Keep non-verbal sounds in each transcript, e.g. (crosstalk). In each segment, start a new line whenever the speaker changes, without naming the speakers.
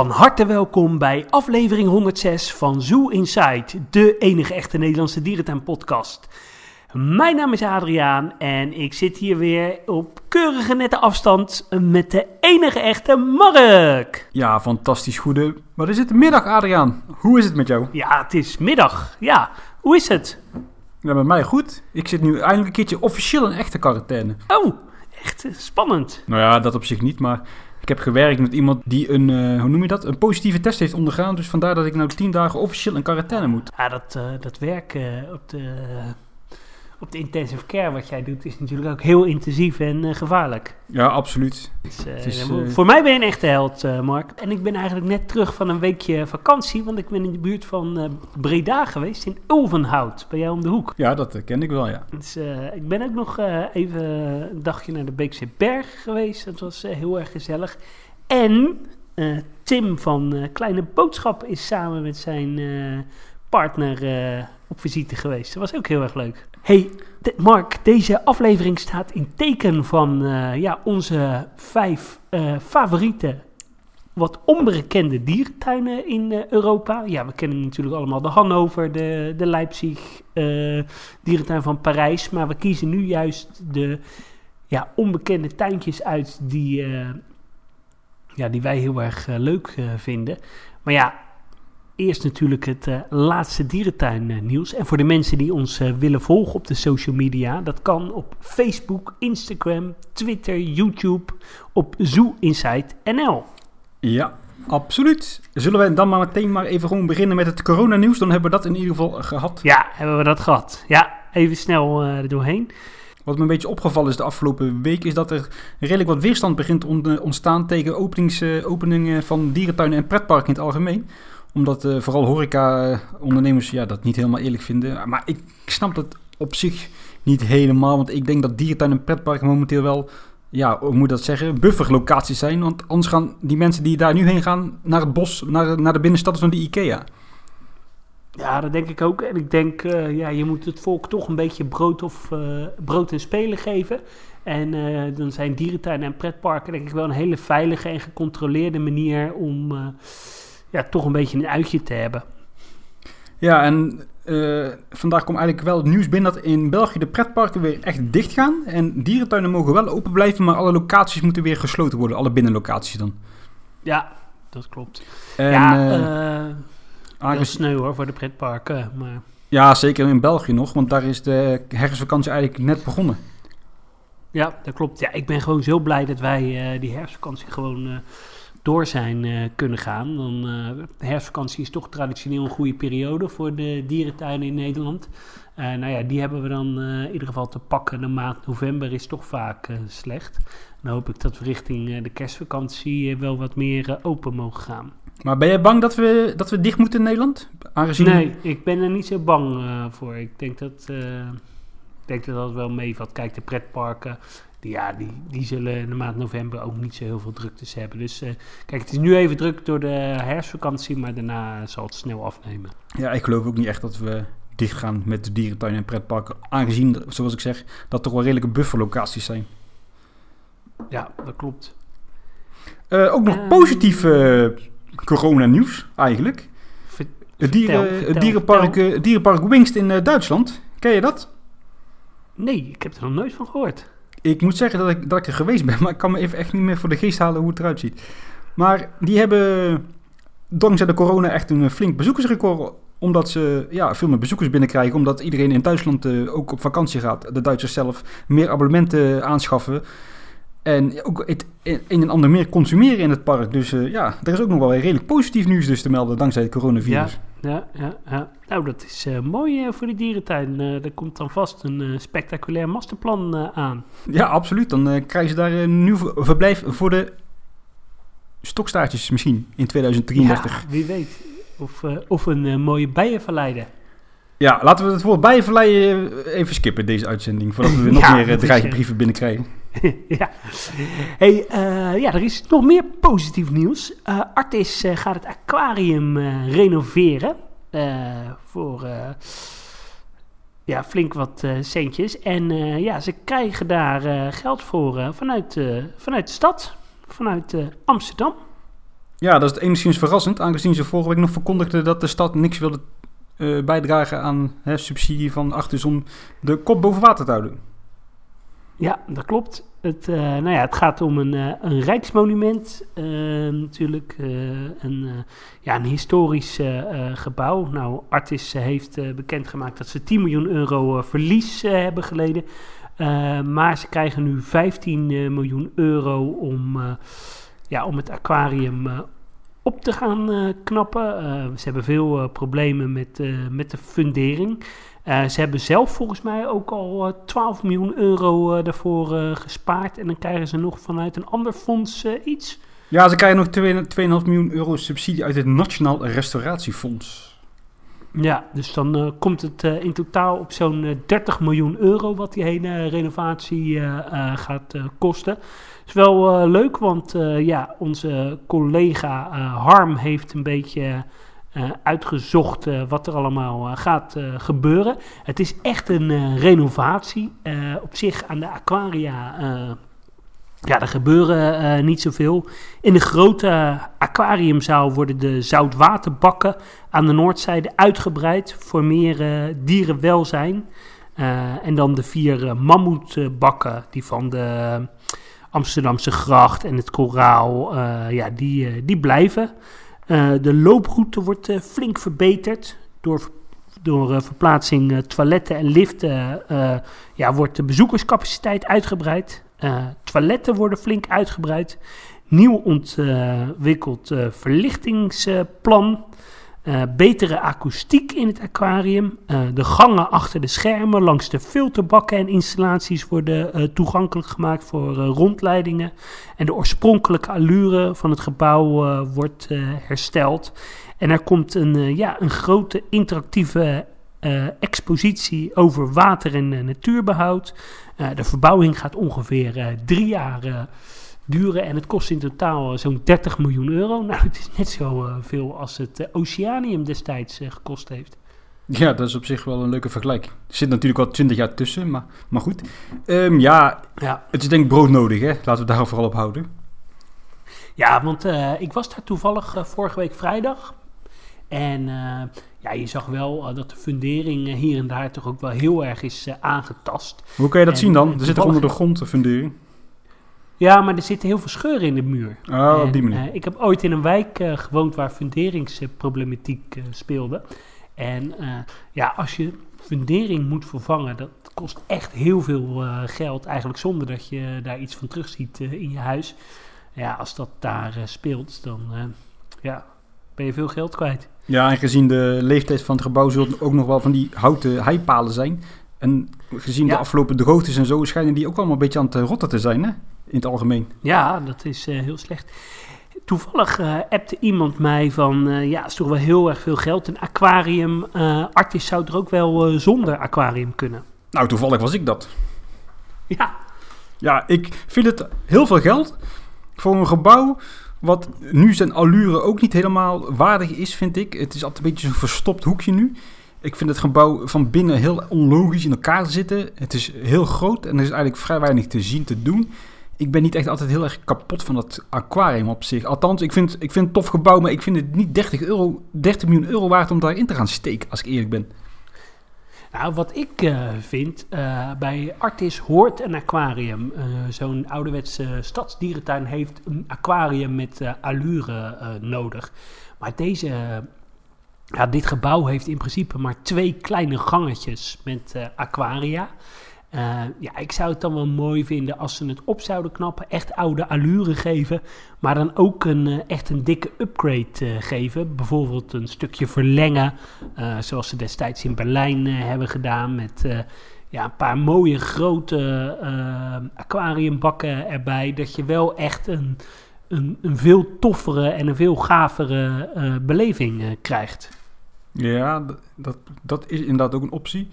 Van harte welkom bij aflevering 106 van Zoo Inside, de enige echte Nederlandse dierentuin-podcast. Mijn naam is Adriaan en ik zit hier weer op keurige nette afstand met de enige echte Mark.
Ja, fantastisch goede. Wat is het? Middag, Adriaan. Hoe is het met jou?
Ja, het is middag. Ja, hoe is het?
Ja, met mij goed. Ik zit nu eindelijk een keertje officieel in echte quarantaine.
Oh, echt eh, spannend.
Nou ja, dat op zich niet, maar ik heb gewerkt met iemand die een, eh, hoe noem je dat, een positieve test heeft ondergaan. Dus vandaar dat ik nou tien dagen officieel in quarantaine moet.
Ja, dat, eh, dat werk eh, op de op de intensive care wat jij doet, is natuurlijk ook heel intensief en uh, gevaarlijk.
Ja, absoluut.
Dus, uh, is, uh, voor mij ben je een echte held, Mark. En ik ben eigenlijk net terug van een weekje vakantie, want ik ben in de buurt van Breda geweest, in Ulvenhout, bij jou om de hoek.
Ja, dat ken ik wel, ja.
Dus, ik ben ook nog even een dagje naar de Beekse Berg geweest, dat was heel erg gezellig. En Tim van Kleine Boodschap is samen met zijn partner op visite geweest. Dat was ook heel erg leuk. Hey, Mark, deze aflevering staat in teken van uh, ja, onze vijf uh, favoriete, wat onbekende dierentuinen in uh, Europa. Ja, we kennen natuurlijk allemaal de Hannover, de, de Leipzig, dierentuin van Parijs. Maar we kiezen nu juist de ja, onbekende tuintjes uit die, ja, die wij heel erg leuk vinden. Maar ja, eerst natuurlijk het uh, laatste dierentuin uh, nieuws. En voor de mensen die ons uh, willen volgen op de social media, dat kan op Facebook, Instagram, Twitter, YouTube, op Zoo Insight NL.
Ja, absoluut. Zullen we dan maar meteen maar even gewoon beginnen met het coronanieuws? Dan hebben we dat in ieder geval gehad.
Ja, hebben we dat gehad. Ja, even snel er doorheen.
Wat me een beetje opgevallen is de afgelopen week, is dat er redelijk wat weerstand begint te ontstaan tegen openings, openingen van dierentuinen en pretparken in het algemeen omdat uh, vooral horeca-ondernemers ja, dat niet helemaal eerlijk vinden. Maar ik snap dat op zich niet helemaal. Want ik denk dat dierentuin en pretparken momenteel wel, ja, hoe moet dat zeggen, bufferlocaties zijn. Want anders gaan die mensen die daar nu heen gaan naar het bos, naar, naar de binnenstad van de IKEA.
Ja, dat denk ik ook. En ik denk, uh, ja, je moet het volk toch een beetje brood, of, uh, brood en spelen geven. En dan zijn dierentuinen en pretparken denk ik wel een hele veilige en gecontroleerde manier om ja, toch een beetje een uitje te hebben.
Ja, en uh, vandaag komt eigenlijk wel het nieuws binnen dat in België de pretparken weer echt dicht gaan. En dierentuinen mogen wel open blijven, maar alle locaties moeten weer gesloten worden. Alle binnenlocaties dan.
Ja, dat klopt. En, ja, uh, uh, dat is sneu hoor voor de pretparken. Maar...
Ja, zeker in België nog, want daar is de herfstvakantie eigenlijk net begonnen.
Ja, dat klopt. Ja, ik ben gewoon zo blij dat wij die herfstvakantie gewoon door zijn uh, kunnen gaan. Dan, uh, de herfstvakantie is toch traditioneel een goede periode voor de dierentuinen in Nederland. Uh, nou ja, die hebben we dan in ieder geval te pakken. De maand november is toch vaak slecht. Dan hoop ik dat we richting de kerstvakantie wel wat meer open mogen gaan.
Maar ben jij bang dat we, dat we dicht moeten in Nederland?
Aangezien... Nee, ik ben er niet zo bang voor. Ik denk dat, ik denk dat dat wel meevalt. Kijk, de pretparken die, ja, die, die zullen in de maand november ook niet zo heel veel druktes hebben. Dus uh, kijk, het is nu even druk door de herfstvakantie, maar daarna zal het snel afnemen.
Ja, ik geloof ook niet echt dat we dicht gaan met de dierentuin en pretparken. Aangezien, zoals ik zeg, dat toch wel redelijke bufferlocaties zijn.
Ja, dat klopt.
Uh, ook nog uh, positief corona-nieuws eigenlijk.
Ver,
het, dieren,
vertel,
het dierenpark,
vertel.
dierenpark Wingst in Duitsland. Ken je dat?
Nee, ik heb er nog nooit van gehoord.
Ik moet zeggen dat ik, dat ik er geweest ben, (laughs) maar ik kan me even echt niet meer voor de geest halen hoe het eruit ziet. Maar die hebben dankzij de corona echt een flink bezoekersrecord. Omdat ze ja, veel meer bezoekers binnenkrijgen. Omdat iedereen in Duitsland uh, ook op vakantie gaat. De Duitsers zelf meer abonnementen aanschaffen. En ook het een en ander meer consumeren in het park. Dus uh, ja, er is ook nog wel redelijk positief nieuws dus te melden dankzij het coronavirus.
Ja, ja, ja. ja. Nou, dat is uh, mooi uh, voor de dierentuin. er komt dan vast een spectaculair masterplan aan.
Ja, absoluut. Dan krijgen ze daar een nieuw verblijf voor de stokstaartjes misschien in 2033.
Ja, wie weet. Of, of een mooie bijenverleider.
Ja, laten we het woord bijenverleiden even skippen, deze uitzending. Voordat we (laughs) nog ja, meer dreigbrieven binnenkrijgen. (laughs)
ja. Hey, uh, ja, er is nog meer positief nieuws. Uh, Artis uh, gaat het aquarium renoveren. voor ja, flink wat centjes. En ja, ze krijgen daar geld voor vanuit, vanuit de stad. Vanuit Amsterdam.
Ja, dat is enigszins verrassend, aangezien ze vorige week nog verkondigden dat de stad niks wilde bijdragen aan hè, subsidie van om de kop boven water te houden.
Ja, dat klopt. Het, uh, nou ja, het gaat om een, uh, een rijksmonument, natuurlijk. een, ja, een historisch gebouw. Nou, Artis heeft bekendgemaakt dat ze 10 miljoen euro verlies hebben geleden. maar ze krijgen nu 15 miljoen euro om, ja, om het aquarium op te gaan knappen. Ze hebben veel problemen met, met de fundering. Ze hebben zelf volgens mij ook al 12 miljoen euro daarvoor gespaard. En dan krijgen ze nog vanuit een ander fonds iets.
Ja, ze krijgen nog 2,5 miljoen euro subsidie uit het Nationaal Restauratiefonds.
Ja, dus dan uh, komt het uh, in totaal op zo'n uh, 30 miljoen euro wat die hele renovatie gaat kosten. is wel leuk, want ja, onze collega Harm heeft een beetje uitgezocht wat er allemaal gaat gebeuren. Het is echt een renovatie. op zich aan de Aquaria ja, er gebeuren niet zoveel. In de grote aquariumzaal worden de zoutwaterbakken aan de noordzijde uitgebreid voor meer dierenwelzijn. En dan de vier mammoetbakken die van de Amsterdamse gracht en het koraal, ja, die, die blijven. De looproute wordt flink verbeterd door door verplaatsing toiletten en liften ja, wordt de bezoekerscapaciteit uitgebreid. Uh, toiletten worden flink uitgebreid. Nieuw ontwikkeld uh, verlichtingsplan. Uh, betere akoestiek in het aquarium. de gangen achter de schermen langs de filterbakken en installaties worden toegankelijk gemaakt voor rondleidingen. En de oorspronkelijke allure van het gebouw wordt hersteld. En er komt een, ja, een grote interactieve expositie over water en natuurbehoud. De verbouwing gaat ongeveer drie jaar duren en het kost in totaal zo'n 30 miljoen euro. (laughs) Nou, het is net zo veel als het Oceanium destijds gekost heeft.
Ja, dat is op zich wel een leuke vergelijking. Er zit natuurlijk al 20 jaar tussen, maar, maar goed. Um, ja, ja, het is denk ik broodnodig, hè? Laten we daar vooral op houden.
Ja, want ik was daar toevallig vorige week vrijdag. En ja, je zag wel dat de fundering hier en daar toch ook wel heel erg is aangetast.
Hoe kan je dat en, zien dan? Er zit er onder de grond een fundering.
Ja, maar er zitten heel veel scheuren in de muur.
Oh, en, op die manier.
ik heb ooit in een wijk gewoond waar funderingsproblematiek speelde. En ja, als je fundering moet vervangen, dat kost echt heel veel geld. Eigenlijk zonder dat je daar iets van terugziet in je huis. Ja, als dat daar speelt, dan ja, ben je veel geld kwijt.
Ja, en gezien de leeftijd van het gebouw zullen ook nog wel van die houten heipalen zijn. En gezien de afgelopen droogtes en zo schijnen die ook allemaal een beetje aan het eh, rotten te zijn, hè? In het algemeen.
Ja, dat is uh, heel slecht. Toevallig uh, appte iemand mij van, uh, ja, is toch wel heel erg veel geld. Een aquarium, Artis zou er ook wel zonder aquarium kunnen.
Nou, toevallig was ik dat.
Ja.
Ja, ik vind het heel veel geld voor een gebouw wat nu zijn allure ook niet helemaal waardig is, vind ik. Het is altijd een beetje zo'n verstopt hoekje nu. Ik vind het gebouw van binnen heel onlogisch in elkaar zitten. Het is heel groot en er is eigenlijk vrij weinig te zien, te doen. Ik ben niet echt altijd heel erg kapot van dat aquarium op zich. Althans, ik vind, ik vind het tof gebouw, maar ik vind het niet 30, euro, 30 miljoen euro waard om daarin te gaan steken, als ik eerlijk ben.
Nou, wat ik uh, vind, uh, bij Artis hoort een aquarium. Uh, Zo'n ouderwetse stadsdierentuin heeft een aquarium met allure nodig. Maar deze, ja, dit gebouw heeft in principe maar twee kleine gangetjes met aquaria. Uh, ja, ik zou het dan wel mooi vinden als ze het op zouden knappen, echt oude allure geven, maar dan ook een, uh, echt een dikke upgrade uh, geven. Bijvoorbeeld een stukje verlengen, zoals ze destijds in Berlijn hebben gedaan met ja, een paar mooie grote aquariumbakken erbij. Dat je wel echt een, een, een veel toffere en een veel gavere beleving krijgt.
Ja, dat, dat is inderdaad ook een optie.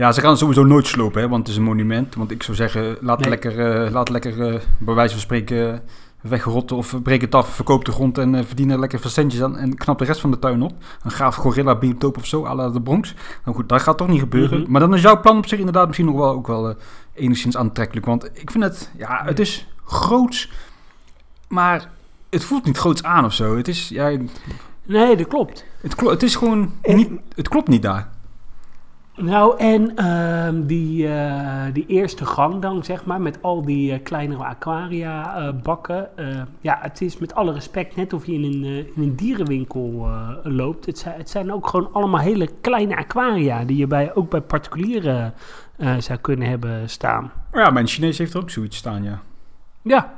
Ja, ze gaan sowieso nooit slopen, hè, want het is een monument. Want ik zou zeggen, laat lekker, uh, laat lekker uh, bij wijze van spreken wegrotten of breek het af, verkoop de grond en uh, verdien er lekker centjes aan en knap de rest van de tuin op. Een gaaf gorilla biotoop of zo, à la de Bronx. Nou goed, dat gaat toch niet gebeuren. Mhm. Maar dan is jouw plan op zich inderdaad misschien nog wel, ook wel enigszins aantrekkelijk. Want ik vind het, ja, het is groots, maar het voelt niet groots aan of zo. Het is, ja,
Nee, dat klopt.
het, klo- het is gewoon niet, het klopt niet daar.
Nou, en ehm, die, eh, die eerste gang dan, zeg maar, met al die eh, kleinere aquaria-bakken. ja, het is met alle respect net of je in een, eh, in een dierenwinkel eh, loopt. Het zijn, het zijn ook gewoon allemaal hele kleine aquaria die je bij, ook bij particulieren eh, zou kunnen hebben staan.
Ja, mijn Chinees heeft er ook zoiets staan, ja.
Ja,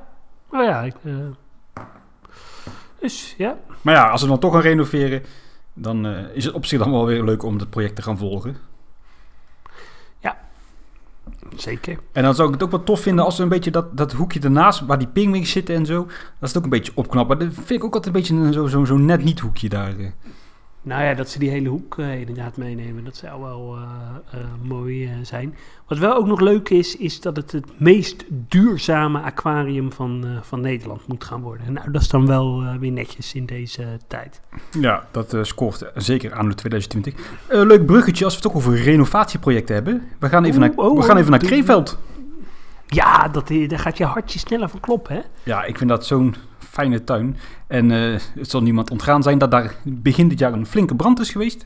oh ja. Ik, eh, dus ja,
Maar ja, als we dan toch gaan renoveren, dan eh, is het op zich dan wel weer leuk om het project te gaan volgen.
Zeker.
En dan zou ik het ook wel tof vinden als we een beetje dat, dat hoekje ernaast, waar die pingwings zitten en zo, dat is het ook een beetje opknappen. Dat vind ik ook altijd een beetje een zo, zo, zo net niet hoekje daar.
Nou ja, dat ze die hele hoek eh, inderdaad meenemen, dat zou wel eh, eh, mooi zijn. Wat wel ook nog leuk is, is dat het het meest duurzame aquarium van, van Nederland moet gaan worden. Nou, dat is dan wel weer netjes in deze tijd.
Ja, dat scoort zeker aan de 2020. Eh, leuk bruggetje als we het ook over renovatieprojecten hebben. We gaan even, naar,
oh,
we gaan even naar
doe-
Krefeld.
Ja, dat, daar gaat je hartje sneller van kloppen, hè?
Ja, ik vind dat zo'n fijne tuin. En eh, het zal niemand ontgaan zijn dat daar begin dit jaar een flinke brand is geweest.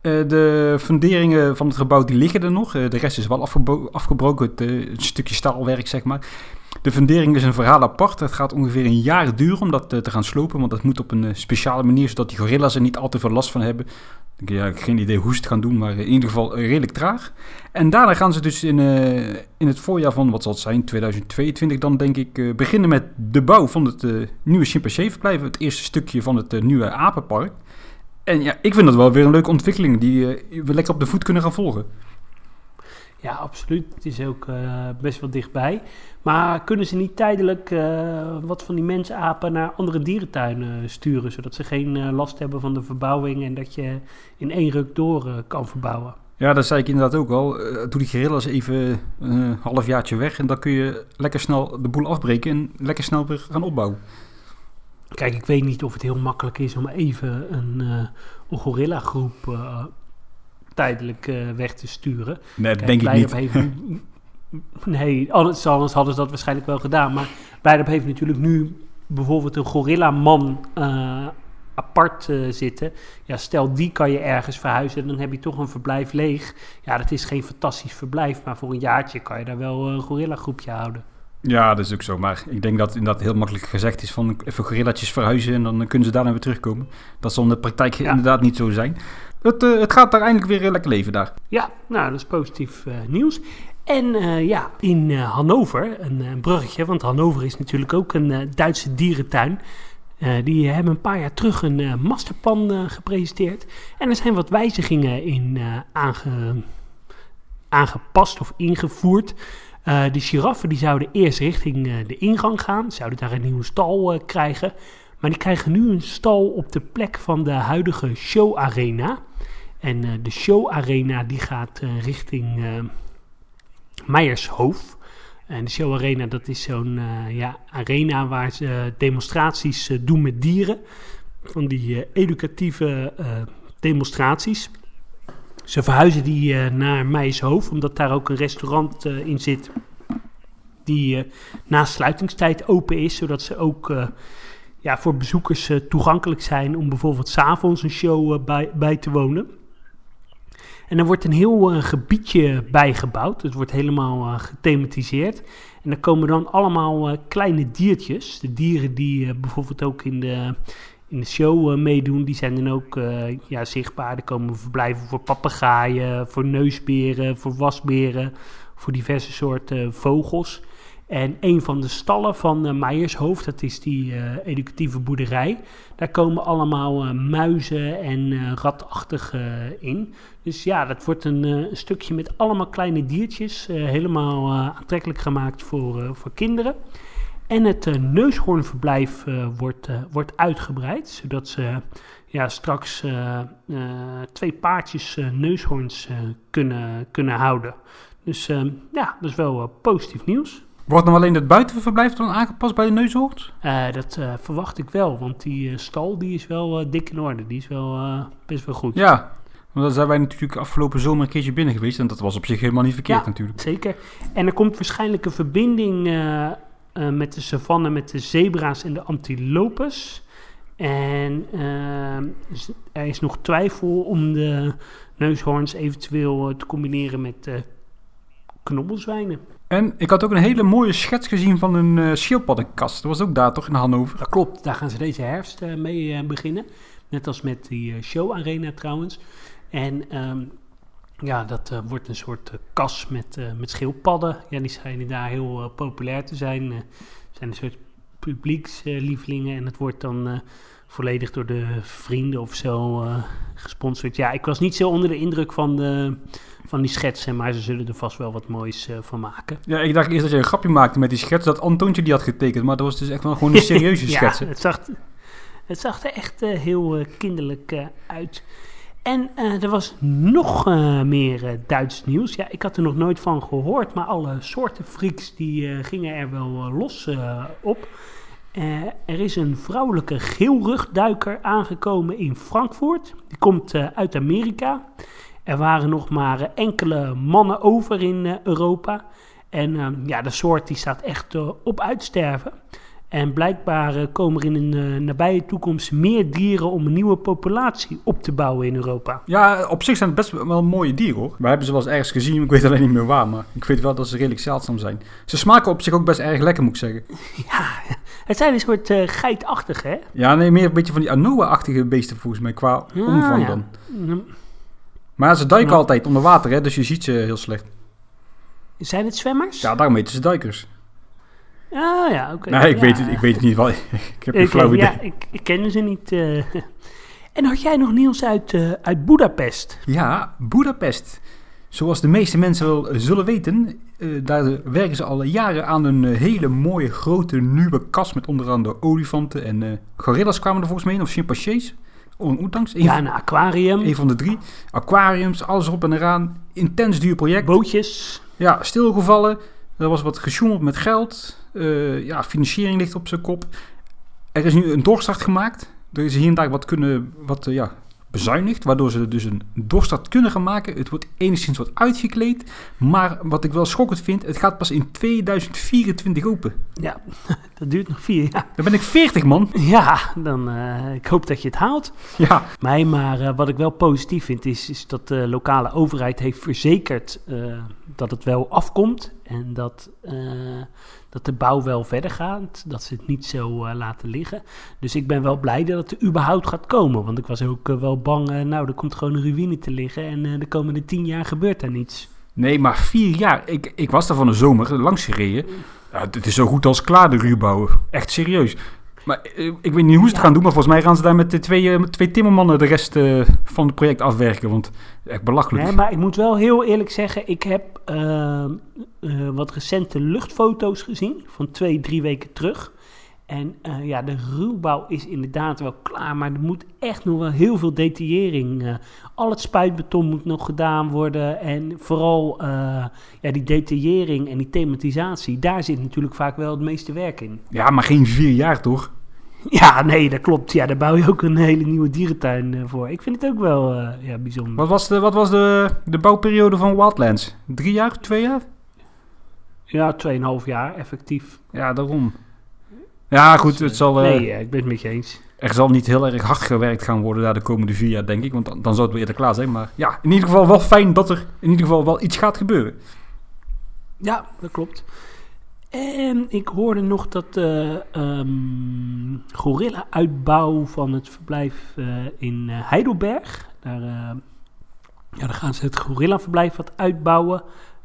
Eh, de funderingen van het gebouw die liggen er nog. Eh, de rest is wel afgebroken, het, stukje staalwerk zeg maar. De fundering is een verhaal apart. Het gaat ongeveer een jaar duren om dat te gaan slopen. Want dat moet op een speciale manier, zodat die gorilla's er niet al te veel last van hebben. Ik ja, heb geen idee hoe ze het gaan doen, maar in ieder geval redelijk traag. En daarna gaan ze dus in, eh, in het voorjaar van, wat zal het zijn, 2022 dan denk ik, eh, beginnen met de bouw van het eh, nieuwe chimpanseeverblijf. Het eerste stukje van het nieuwe apenpark. En ja, ik vind dat wel weer een leuke ontwikkeling die we lekker op de voet kunnen gaan volgen.
Ja, absoluut. Het is ook eh, best wel dichtbij. Maar kunnen ze niet tijdelijk eh, wat van die mensapen naar andere dierentuinen sturen, zodat ze geen eh, last hebben van de verbouwing en dat je in één ruk door eh, kan verbouwen?
Ja, dat zei ik inderdaad ook al. Eh, doe die gorillas even eh, een halfjaartje weg en dan kun je lekker snel de boel afbreken en lekker snel weer gaan opbouwen.
Kijk, ik weet niet of het heel makkelijk is om even een, eh een gorilla-groep eh, tijdelijk eh, weg te sturen.
Nee, dat
Kijk,
denk ik niet.
Heeft (laughs) nee, anders, anders hadden ze dat waarschijnlijk wel gedaan. Maar Blijdorp heeft natuurlijk nu bijvoorbeeld een gorilla-man eh, apart eh, zitten. Ja, stel die kan je ergens verhuizen, dan heb je toch een verblijf leeg. Ja, dat is geen fantastisch verblijf, maar voor een jaartje kan je daar wel een gorilla-groepje houden.
Ja, dat is ook zo. Maar ik denk dat inderdaad heel makkelijk gezegd is van even gorillatjes verhuizen en dan kunnen ze daarna weer terugkomen. Dat zal in de praktijk
Ja.
inderdaad niet zo zijn. Het, eh, het gaat daar eindelijk weer eh, lekker leven daar.
Ja, nou, dat is positief eh, nieuws. En ja, in Hannover, een eh, bruggetje, want Hannover is natuurlijk ook een Duitse dierentuin. Die hebben een paar jaar terug een masterplan gepresenteerd. En er zijn wat wijzigingen in aange, aangepast of ingevoerd. De giraffen die zouden eerst richting de ingang gaan, zouden daar een nieuwe stal krijgen. Maar die krijgen nu een stal op de plek van de huidige showarena. En eh, de showarena die gaat eh, richting eh Meijershoofd. En de showarena dat is zo'n ja, arena waar ze demonstraties doen met dieren. Van die educatieve demonstraties. Ze verhuizen die naar Meijershoofd, omdat daar ook een restaurant in zit. Die na sluitingstijd open is, zodat ze ook ja, voor bezoekers toegankelijk zijn om bijvoorbeeld s'avonds een show bij, bij te wonen. En er wordt een heel eh, gebiedje bijgebouwd. Het wordt helemaal eh, gethematiseerd. En er komen dan allemaal eh, kleine diertjes. De dieren die bijvoorbeeld ook in de, in de show meedoen, die zijn dan ook ja, zichtbaar. Er komen verblijven voor papegaaien, voor neusberen, voor wasberen, voor diverse soorten vogels. En een van de stallen van eh, Meijershoofd, dat is die educatieve boerderij. Daar komen allemaal muizen en eh ratachtige in. Dus ja, dat wordt een, eh, een stukje met allemaal kleine diertjes. eh, helemaal eh, aantrekkelijk gemaakt voor, voor kinderen. En het neushoornverblijf wordt, wordt uitgebreid. Zodat ze ja, straks twee paardjes neushoorns kunnen, kunnen houden. Dus eh, ja, dat is wel positief nieuws.
Wordt nou alleen het buitenverblijf dan aangepast bij de neushoort?
Dat verwacht ik wel, want die stal die is wel dik in orde. Die is wel best wel goed.
Ja, want dan zijn wij natuurlijk afgelopen zomer een keertje binnen geweest en dat was op zich helemaal niet verkeerd
Ja.
natuurlijk.
Zeker. En er komt waarschijnlijk een verbinding eh, eh, met de savanne, met de zebra's en de antilopes. En z- er is nog twijfel om de neushoorns eventueel eh, te combineren met eh knobbelzwijnen.
En ik had ook een hele mooie schets gezien van een eh schildpaddenkast. Dat was ook daar toch in Hannover?
Dat klopt, daar gaan ze deze herfst eh, mee eh, beginnen. Net als met die eh, show arena trouwens. En ehm, ja, dat eh, wordt een soort eh, kas met, eh, met schildpadden. Ja, die schijnen daar heel populair te zijn. Zijn een soort publiekslievelingen. en het wordt dan volledig door de vrienden of zo gesponsord. Ja, ik was niet zo onder de indruk van, de, van die schetsen. Maar ze zullen er vast wel wat moois van maken.
Ja, ik dacht eerst dat je een grapje maakte met die schets dat Antoontje die had getekend. Maar dat was dus echt wel gewoon een (laughs) serieuze?
Ja, het zag, het zag er echt heel kinderlijk uit. En eh, er was nog eh, meer eh, Duits nieuws. Ja, ik had er nog nooit van gehoord, maar alle soorten freaks die gingen er wel los op. Er is een vrouwelijke geelrugduiker aangekomen in Frankfurt. Die komt uit Amerika. Er waren nog maar enkele mannen over in Europa. En eh, ja, de soort die staat echt op uitsterven. En blijkbaar eh, komen er in een nabije toekomst meer dieren om een nieuwe populatie op te bouwen in Europa.
Ja, op zich zijn het best wel mooie dieren hoor. We hebben ze wel eens ergens gezien, ik weet alleen niet meer waar. Maar ik weet wel dat ze redelijk zeldzaam zijn. Ze smaken op zich ook best erg lekker, moet ik zeggen. (laughs)
Ja, het zijn een soort eh geitachtige, hè?
Ja, nee, meer een beetje van die Anoa-achtige beesten volgens mij, qua
Ja,
omvang
ja.
dan. Maar ze duiken
Ja.
altijd onder water, hè, dus je ziet ze heel slecht.
Zijn het zwemmers?
Ja, daarom heten ze duikers.
Ah, ja, oké.
nee, ik,
Ja.
weet het, ik weet het niet wel. (laughs) ik heb geen
Ik,
flauw
eh,
idee.
Ja, ik, ik kende ze niet. eh. (laughs) En had jij nog nieuws uit, eh uit Budapest?
Ja, Budapest. Zoals de meeste mensen wel zullen weten, daar werken ze al jaren aan een hele mooie grote nieuwe kast met onder andere olifanten en gorillas kwamen er volgens mij in, of chimpansees. Een,
Ja, een aquarium,
een van de drie. Aquariums, alles op en eraan. Intens duur project.
bootjes.
Ja, stilgevallen. Er was wat gesjoemeld met geld. Eh, ja, financiering ligt op zijn kop. Er is nu een doorstart gemaakt. Er is hier en daar wat kunnen wat, eh, ja, bezuinigd. Waardoor ze dus een doorstart kunnen gaan maken. Het wordt enigszins wat uitgekleed. Maar wat ik wel schokkend vind, het gaat pas in 2024 open.
Ja, (laughs) dat duurt nog vier jaar.
Dan ben ik 40 man.
Ja, dan eh, ik hoop dat je het haalt.
Ja,
Nee, maar wat ik wel positief vind is, is dat de lokale overheid heeft verzekerd dat het wel afkomt en dat, dat de bouw wel verder gaat, dat ze het niet zo eh, laten liggen. Dus ik ben wel blij dat het er überhaupt gaat komen, want ik was ook eh, wel bang, eh, nou, er komt gewoon een ruïne te liggen en de komende tien jaar gebeurt er niets.
nee, maar vier jaar. Ik, ik was daar van de zomer langs gereden. Ja, het is zo goed als klaar, de ruwbouw. Echt serieus. Maar eh, ik weet niet hoe ze het
Ja.
gaan doen, maar volgens mij gaan ze daar met de twee, eh, twee timmermannen de rest eh, van het project afwerken. Want echt belachelijk.
Nee, maar ik moet wel heel eerlijk zeggen, ik heb wat recente luchtfoto's gezien van twee, drie weken terug. En ja, de ruwbouw is inderdaad wel klaar, maar er moet echt nog wel heel veel detaillering. al het spuitbeton moet nog gedaan worden en vooral ja, die detaillering en die thematisatie, daar zit natuurlijk vaak wel het meeste werk in.
Ja, maar geen vier jaar toch? (laughs)
Ja, nee, dat klopt. Ja, daar bouw je ook een hele nieuwe dierentuin eh, voor. Ik vind het ook wel eh, ja, bijzonder.
Wat was de, wat was de, de bouwperiode van Wildlands? Drie jaar? Twee jaar?
Ja, 2,5 jaar effectief.
Ja, daarom. Ja, goed, het zal, eh,
Nee, ik ben het met je eens.
er zal niet heel erg hard gewerkt gaan worden daar de komende vier jaar, denk ik. Want dan, dan zou het weer eerder klaar zijn. Maar ja, in ieder geval wel fijn dat er in ieder geval wel iets gaat gebeuren.
Ja, dat klopt. En ik hoorde nog dat de ehm, gorilla-uitbouw van het verblijf eh, in eh, Heidelberg. Daar, eh, ja, daar gaan ze het gorilla-verblijf wat uitbouwen.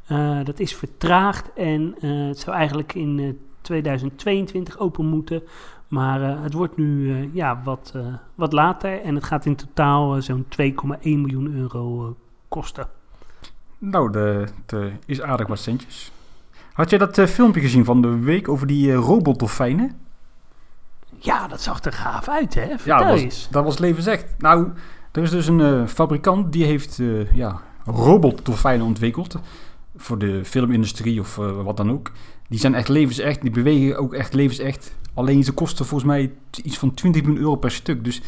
Eh, dat is vertraagd en eh, het zou eigenlijk in eh, 2022 open moeten. Maar eh, het wordt nu eh, ja, wat, eh, wat later en het gaat in totaal eh, zo'n 2,1 miljoen euro eh, kosten.
Nou, de is aardig wat centjes. Had je dat eh, filmpje gezien van de week over die eh, robotdolfijnen?
Ja, dat zag er gaaf uit, hè?
Ja, dat was, dat was levensecht. Nou, er is dus een eh, fabrikant die heeft ja, robotdolfijnen ontwikkeld. Voor de filmindustrie of wat dan ook. Die zijn echt levensecht. Die bewegen ook echt levensecht. Alleen ze kosten volgens mij iets van 20 miljoen euro per stuk. Dus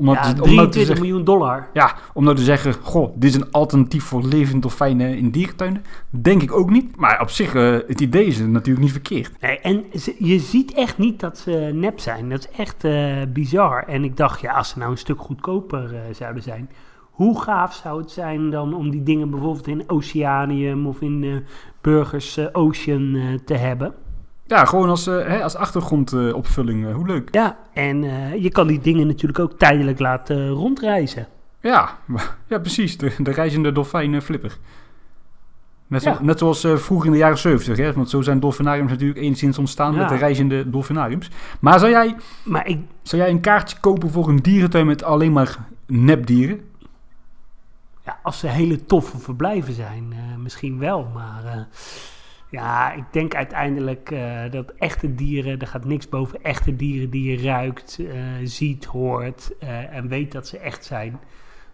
Om
Ja,
te, om te
23
zeggen,
miljoen dollar.
ja, om nou te zeggen, goh, dit is een alternatief voor levende dolfijnen in dierentuinen. Denk ik ook niet. Maar op zich, eh, het idee is natuurlijk niet verkeerd.
Nee, en ze- je ziet echt niet dat ze nep zijn. Dat is echt eh, bizar. En ik dacht, ja, als ze nou een stuk goedkoper eh, zouden zijn... Hoe gaaf zou het zijn dan om die dingen bijvoorbeeld in Oceanium of in Burgers Ocean te hebben?
Ja, gewoon als, eh, hè, als achtergrondopvulling. eh, hoe leuk.
Ja, en eh, je kan die dingen natuurlijk ook tijdelijk laten rondreizen.
Ja, ja precies. De, de reizende dolfijn flipper. Net, zo-
Ja.
net zoals vroeger in de jaren 70, hè? want zo zijn dolfinariums natuurlijk enigszins ontstaan
Ja.
met de reizende dolfinariums. Maar zou jij,
Maar ik,
zou jij een kaartje kopen voor een dierentuin met alleen maar nepdieren?
ja, als ze hele toffe verblijven zijn, misschien wel. Maar ja, ik denk uiteindelijk eh, dat echte dieren, er gaat niks boven echte dieren die je ruikt, eh, ziet, hoort eh, en weet dat ze echt zijn.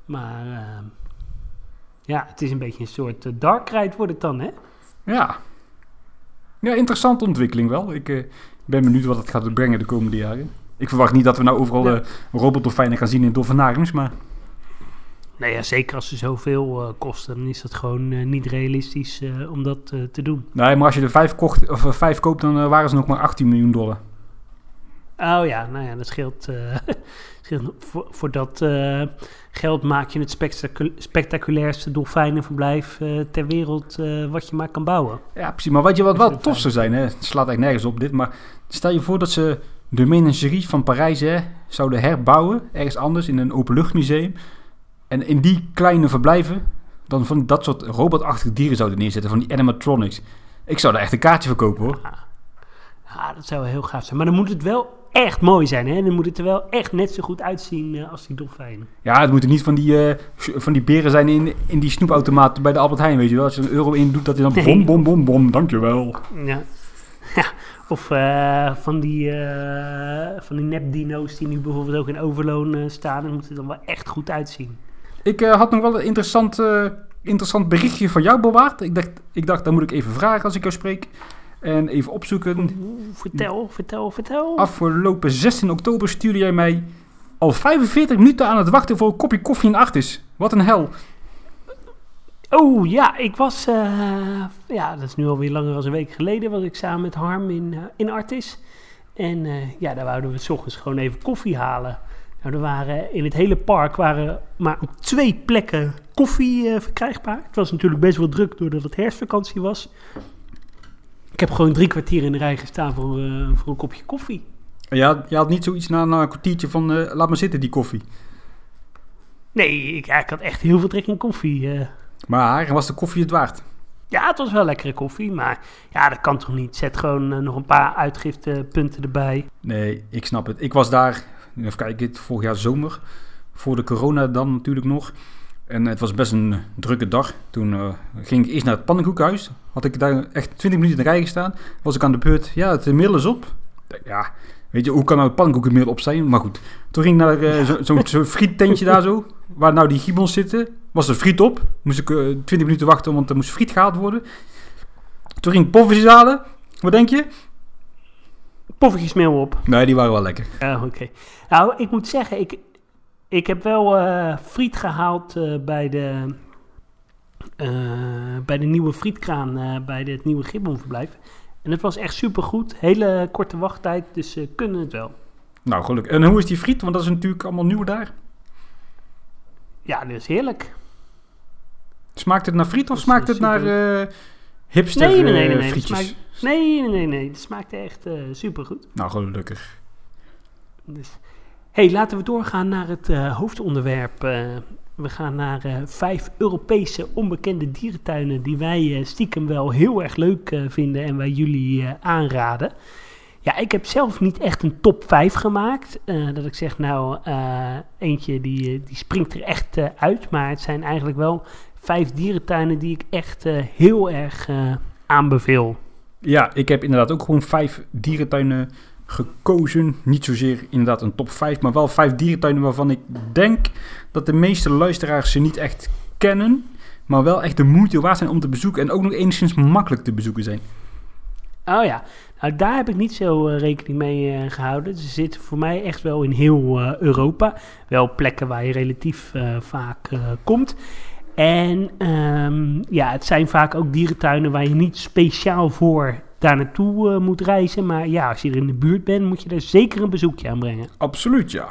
Maar ja, het is een beetje een soort dark ride wordt het dan, hè?
Ja. Ja, interessante ontwikkeling wel. Ik ben benieuwd wat het gaat brengen de komende jaren. Ik verwacht niet dat we nou overal
Ja.
robotdolfijnen gaan zien in dolfinariums, maar
Nou ja, zeker als ze zoveel eh, kosten, dan is dat gewoon eh, niet realistisch eh, om dat te doen.
nee, maar als je er vijf, kocht, of, vijf koopt, dan waren ze nog maar 18 miljoen dollar.
Oh ja, nou ja, dat scheelt. (laughs) scheelt voor, voor dat geld maak je het spectacu- spectaculairste dolfijnenverblijf ter wereld wat je maar kan bouwen.
Ja, precies. Maar weet je wat wel tof zou zijn, hè? Het slaat eigenlijk nergens op dit, maar stel je voor dat ze de menagerie van Parijs hè, zouden herbouwen, ergens anders in een openluchtmuseum. En in die kleine verblijven dan van dat soort robotachtige dieren zouden neerzetten, van die animatronics. Ik zou daar echt een kaartje voor kopen, hoor.
Ja, dat zou wel heel gaaf zijn. Maar dan moet het wel echt mooi zijn, hè? Dan moet het er wel echt net zo goed uitzien eh, als die dolfijnen.
Ja, het moeten niet van die, eh, van die beren zijn in, in die snoepautomaat bij de Albert Heijn, weet je wel. Als je een euro in doet, dat hij dan
Nee.
bom, bom, bom, bom, dankjewel.
Ja. (laughs) ja. Of eh, van die, van die nepdino's die nu bijvoorbeeld ook in Overloon staan. Dan moet het dan wel echt goed uitzien.
Ik eh, had nog wel een interessant, eh, interessant berichtje van jou bewaard. Ik dacht, ik dacht, dan moet ik even vragen als ik jou spreek. En even opzoeken.
Vertel, vertel, vertel.
Afgelopen 16 oktober stuurde jij mij al 45 minuten aan het wachten voor een kopje koffie in Artis. Wat een hel.
Oh ja, ik was, eh, ja, dat is nu alweer langer dan een week geleden, was ik samen met Harm in, in Artis. En ja, daar wouden we s ochtends gewoon even koffie halen. Nou, er waren in het hele park waren maar op twee plekken koffie eh, verkrijgbaar. Het was natuurlijk best wel druk doordat het herfstvakantie was. Ik heb gewoon drie kwartier in de rij gestaan voor, eh, voor een kopje koffie.
Ja, je had niet zoiets na, na een kwartiertje van eh, laat maar zitten die koffie.
Nee, ik, ja, ik had echt heel veel trek in koffie.
Maar was de koffie het waard?
Ja, het was wel lekkere koffie, maar ja, dat kan toch niet. Zet gewoon nog een paar uitgiftepunten erbij.
Nee, ik snap het. Ik was daar, even kijken, vorig jaar zomer. Voor de corona dan natuurlijk nog. En het was best een drukke dag. Toen eh, ging ik eerst naar het pannenkoekhuis. Had ik daar echt 20 minuten in de rij gestaan. Was ik aan de beurt. Ja, het mail is op. Ja, weet je, hoe kan nou het pannenkoekenmail op zijn? Maar goed. Toen ging ik naar eh, zo- zo'n zo friettentje daar zo. Waar nou die gibbons zitten. Was er friet op. Moest ik eh 20 minuten wachten, want er moest friet gehaald worden. Toen ging ik poffertjes halen. Wat denk je?
Poffertjesmeel op.
Nee, die waren wel lekker.
Ja, oké. Nou, ik moet zeggen, ik, ik heb wel eh, friet gehaald eh, bij, de, eh, bij de nieuwe frietkraan bij het nieuwe Gibbonverblijf. En het was echt supergoed. Hele korte wachttijd, dus ze kunnen het wel.
Nou, gelukkig. En hoe is die friet? Want dat is natuurlijk allemaal nieuw daar.
Ja, dat is heerlijk.
Smaakt het naar friet of smaakt het naar hipster
Nee, nee, nee,
eh,
nee. nee.
Frietjes?
smaakt, nee, nee, nee, nee. Het smaakte echt eh supergoed.
Nou, gelukkig.
Dus. hey, laten we doorgaan naar het eh, hoofdonderwerp. Eh, we gaan naar eh, vijf Europese onbekende dierentuinen die wij eh, stiekem wel heel erg leuk eh, vinden en wij jullie eh, aanraden. Ja, ik heb zelf niet echt een top 5 gemaakt. eh, dat ik zeg, nou, eh, eentje die, eh, die springt er echt eh, uit. Maar het zijn eigenlijk wel vijf dierentuinen die ik echt eh, heel erg eh, aanbeveel.
Ja, ik heb inderdaad ook gewoon vijf dierentuinen gekozen. Niet zozeer inderdaad een top 5, maar wel vijf dierentuinen waarvan ik denk dat de meeste luisteraars ze niet echt kennen. Maar wel echt de moeite waard zijn om te bezoeken en ook nog enigszins makkelijk te bezoeken zijn.
Oh ja, Nou, daar heb ik niet zo eh, rekening mee eh, gehouden. Ze zitten voor mij echt wel in heel Europa. Wel plekken waar je relatief vaak komt. En ehm, ja, het zijn vaak ook dierentuinen waar je niet speciaal voor daar naartoe eh, moet reizen. Maar ja, als je er in de buurt bent, moet je er zeker een bezoekje aan brengen.
Absoluut, ja.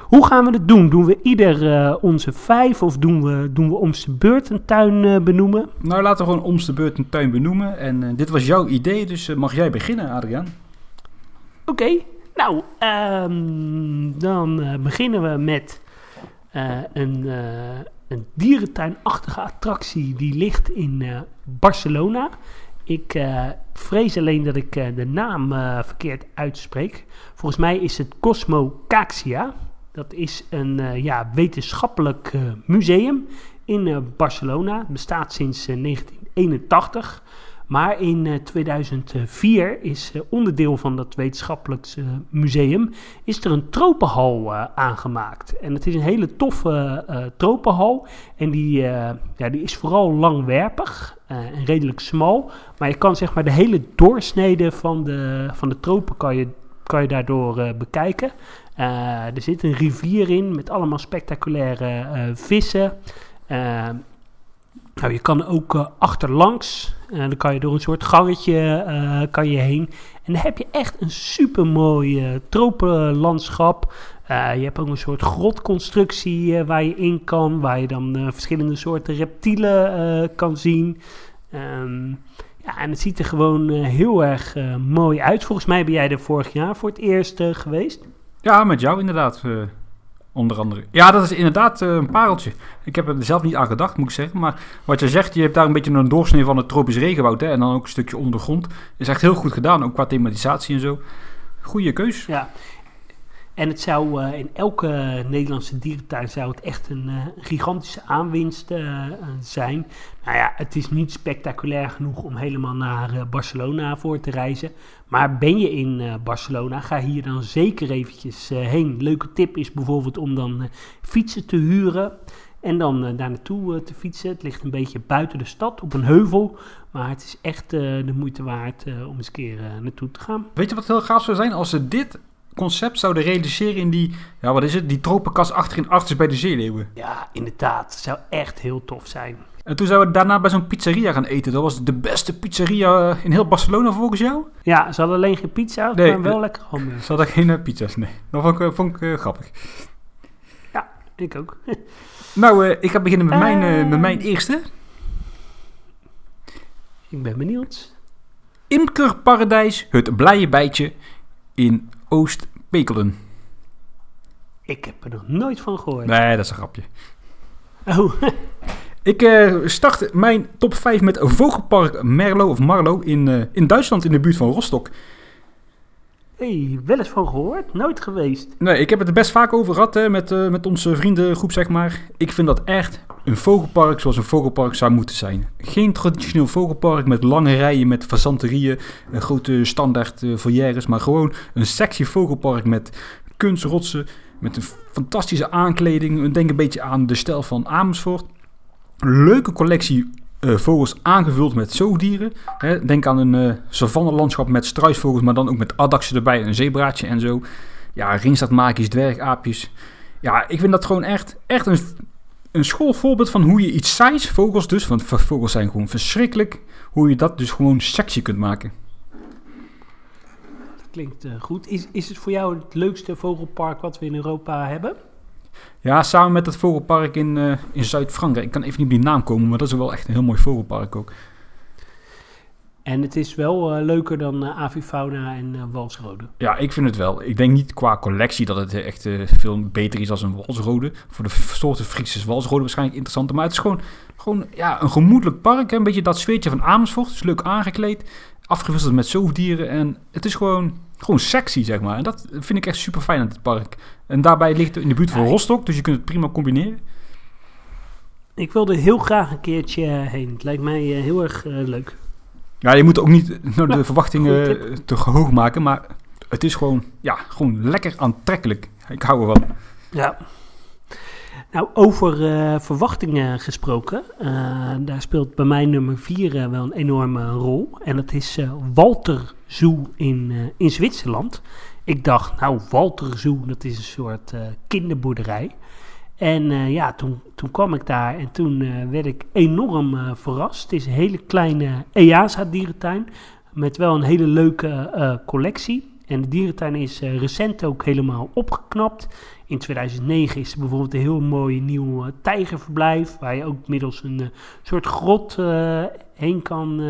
Hoe gaan we het doen? Doen we ieder eh, onze vijf of doen we, doen we om de beurt een tuin eh, benoemen?
Nou, laten we gewoon om de beurt een tuin benoemen. En dit was jouw idee, dus mag jij beginnen, Adriaan?
Oké, nou, ehm, dan beginnen we met een, eh, een dierentuinachtige attractie die ligt in eh, Barcelona. Ik eh, vrees alleen dat ik eh, de naam eh, verkeerd uitspreek. Volgens mij is het Cosmo Caxia. Dat is een eh, ja, wetenschappelijk eh, museum in eh, Barcelona. Het bestaat sinds eh, 1981. Maar in eh, 2004 is eh, onderdeel van dat wetenschappelijk eh, museum is er een tropenhal eh, aangemaakt. En het is een hele toffe eh, tropenhal. En die, eh, ja, die is vooral langwerpig eh, en redelijk smal. Maar je kan zeg maar de hele doorsnede van de, van de tropen kan je, kan je daardoor eh, bekijken. Eh, er zit een rivier in met allemaal spectaculaire eh, vissen. Nou, je kan ook eh, achterlangs, eh, dan kan je door een soort gangetje eh, kan je heen. En dan heb je echt een supermooi eh, tropenlandschap. Je hebt ook een soort grotconstructie waar je in kan, waar je dan verschillende soorten reptielen kan zien. Ehm, ja, en het ziet er gewoon heel erg mooi uit. Volgens mij ben jij er vorig jaar voor het eerst geweest.
Ja, met jou inderdaad, onder andere. Ja, dat is inderdaad eh, een pareltje. Ik heb er zelf niet aan gedacht, moet ik zeggen. Maar wat je zegt, je hebt daar een beetje een doorsnee van het tropisch regenwoud. Hè, en dan ook een stukje onder de grond. Is echt heel goed gedaan, ook qua thematisatie en zo. Goeie keus.
Ja. En het zou eh, in elke Nederlandse dierentuin zou het echt een eh, gigantische aanwinst eh, zijn. Nou ja, het is niet spectaculair genoeg om helemaal naar Barcelona voor te reizen. Maar ben je in Barcelona, ga hier dan zeker eventjes heen. Leuke tip is bijvoorbeeld om dan fietsen te huren. En dan daar naartoe te fietsen. Het ligt een beetje buiten de stad, op een heuvel. Maar het is echt de moeite waard om eens een keer naartoe te gaan.
Weet je wat heel gaaf zou zijn als ze dit concept zouden realiseren in die, ja wat is het, die tropenkas achterin achters bij de zeeleeuwen.
Ja, inderdaad. Zou echt heel tof zijn.
En toen zouden we daarna bij zo'n pizzeria gaan eten. Dat was de beste pizzeria eh, in heel Barcelona volgens jou.
Ja, ze hadden alleen geen pizza,
Nee,
maar wel
eh,
lekker hamburgers.
Ze hadden geen eh, pizza's, nee. Dat vond ik, eh, vond ik grappig.
Ik ook. (laughs)
Nou, ik ga beginnen met, mijn, met mijn eerste.
Ik ben benieuwd.
Imkerparadijs, het blije bijtje in Oost-Pekelen.
Ik heb er nog nooit van gehoord.
Nee, dat is een grapje.
Oh, (laughs)
Ik eh, start mijn top 5 met Vogelpark Merlo of Marlo in, eh, in Duitsland in de buurt van Rostock.
Hey, wel eens van gehoord? Nooit geweest.
Nee, ik heb het er best vaak over gehad met, eh, met onze vriendengroep, zeg maar. Ik vind dat echt een vogelpark zoals een vogelpark zou moeten zijn. Geen traditioneel vogelpark met lange rijen, met fazanterieën, eh, grote standaard volières, maar gewoon een sexy vogelpark met kunstrotsen, met een fantastische aankleding. Denk een beetje aan de stijl van Amersfoort. Leuke collectie eh, vogels aangevuld met zoogdieren. Hè, denk aan een eh savannelandschap met struisvogels, maar dan ook met addaksen erbij, een zebraatje en zo. Ja, ringstaartmaakjes, dwergaapjes. Ja, ik vind dat gewoon echt, echt een, een schoolvoorbeeld van hoe je iets saais, vogels dus, want vogels zijn gewoon verschrikkelijk, hoe je dat dus gewoon sexy kunt maken.
Klinkt eh, goed. Is, is het voor jou het leukste vogelpark wat we in Europa hebben?
Ja, samen met het vogelpark in, eh, in Zuid-Frankrijk. Ik kan even niet op die naam komen, maar dat is wel echt een heel mooi vogelpark ook.
En het is wel eh, leuker dan eh, avifauna en eh, walsrode.
Ja, ik vind het wel. Ik denk niet qua collectie dat het echt veel beter is als een walsrode. Voor de soorten Friese is walsrode waarschijnlijk interessanter. Maar het is gewoon, gewoon ja, een gemoedelijk park. Hè? Een beetje dat sfeertje van Amersfoort. Het is leuk aangekleed. Afgewisseld met zoogdieren. En het is gewoon, gewoon sexy, zeg maar. En dat vind ik echt super fijn aan dit park. En daarbij ligt het in de buurt van
Ja,
Rostock. Dus je kunt het prima combineren.
Ik wilde heel graag een keertje eh, heen. Het lijkt mij eh, heel erg eh, leuk.
Ja, je moet ook niet nou, de verwachtingen te hoog maken. Maar het is gewoon, ja, gewoon lekker aantrekkelijk. Ik hou ervan.
Ja. Nou, over eh, verwachtingen gesproken. eh, daar speelt bij mij nummer 4 wel een enorme rol. En dat is eh, Walter Zoo in, eh, in Zwitserland. Ik dacht, nou, Walter Zoo, dat is een soort eh, kinderboerderij. En eh, ja, toen, toen kwam ik daar en toen eh, werd ik enorm eh, verrast. Het is een hele kleine EASA-dierentuin met wel een hele leuke eh, collectie. En de dierentuin is eh, recent ook helemaal opgeknapt. In 2009 is er bijvoorbeeld een heel mooi nieuw eh, tijgerverblijf... waar je ook middels een eh, soort grot eh, heen kan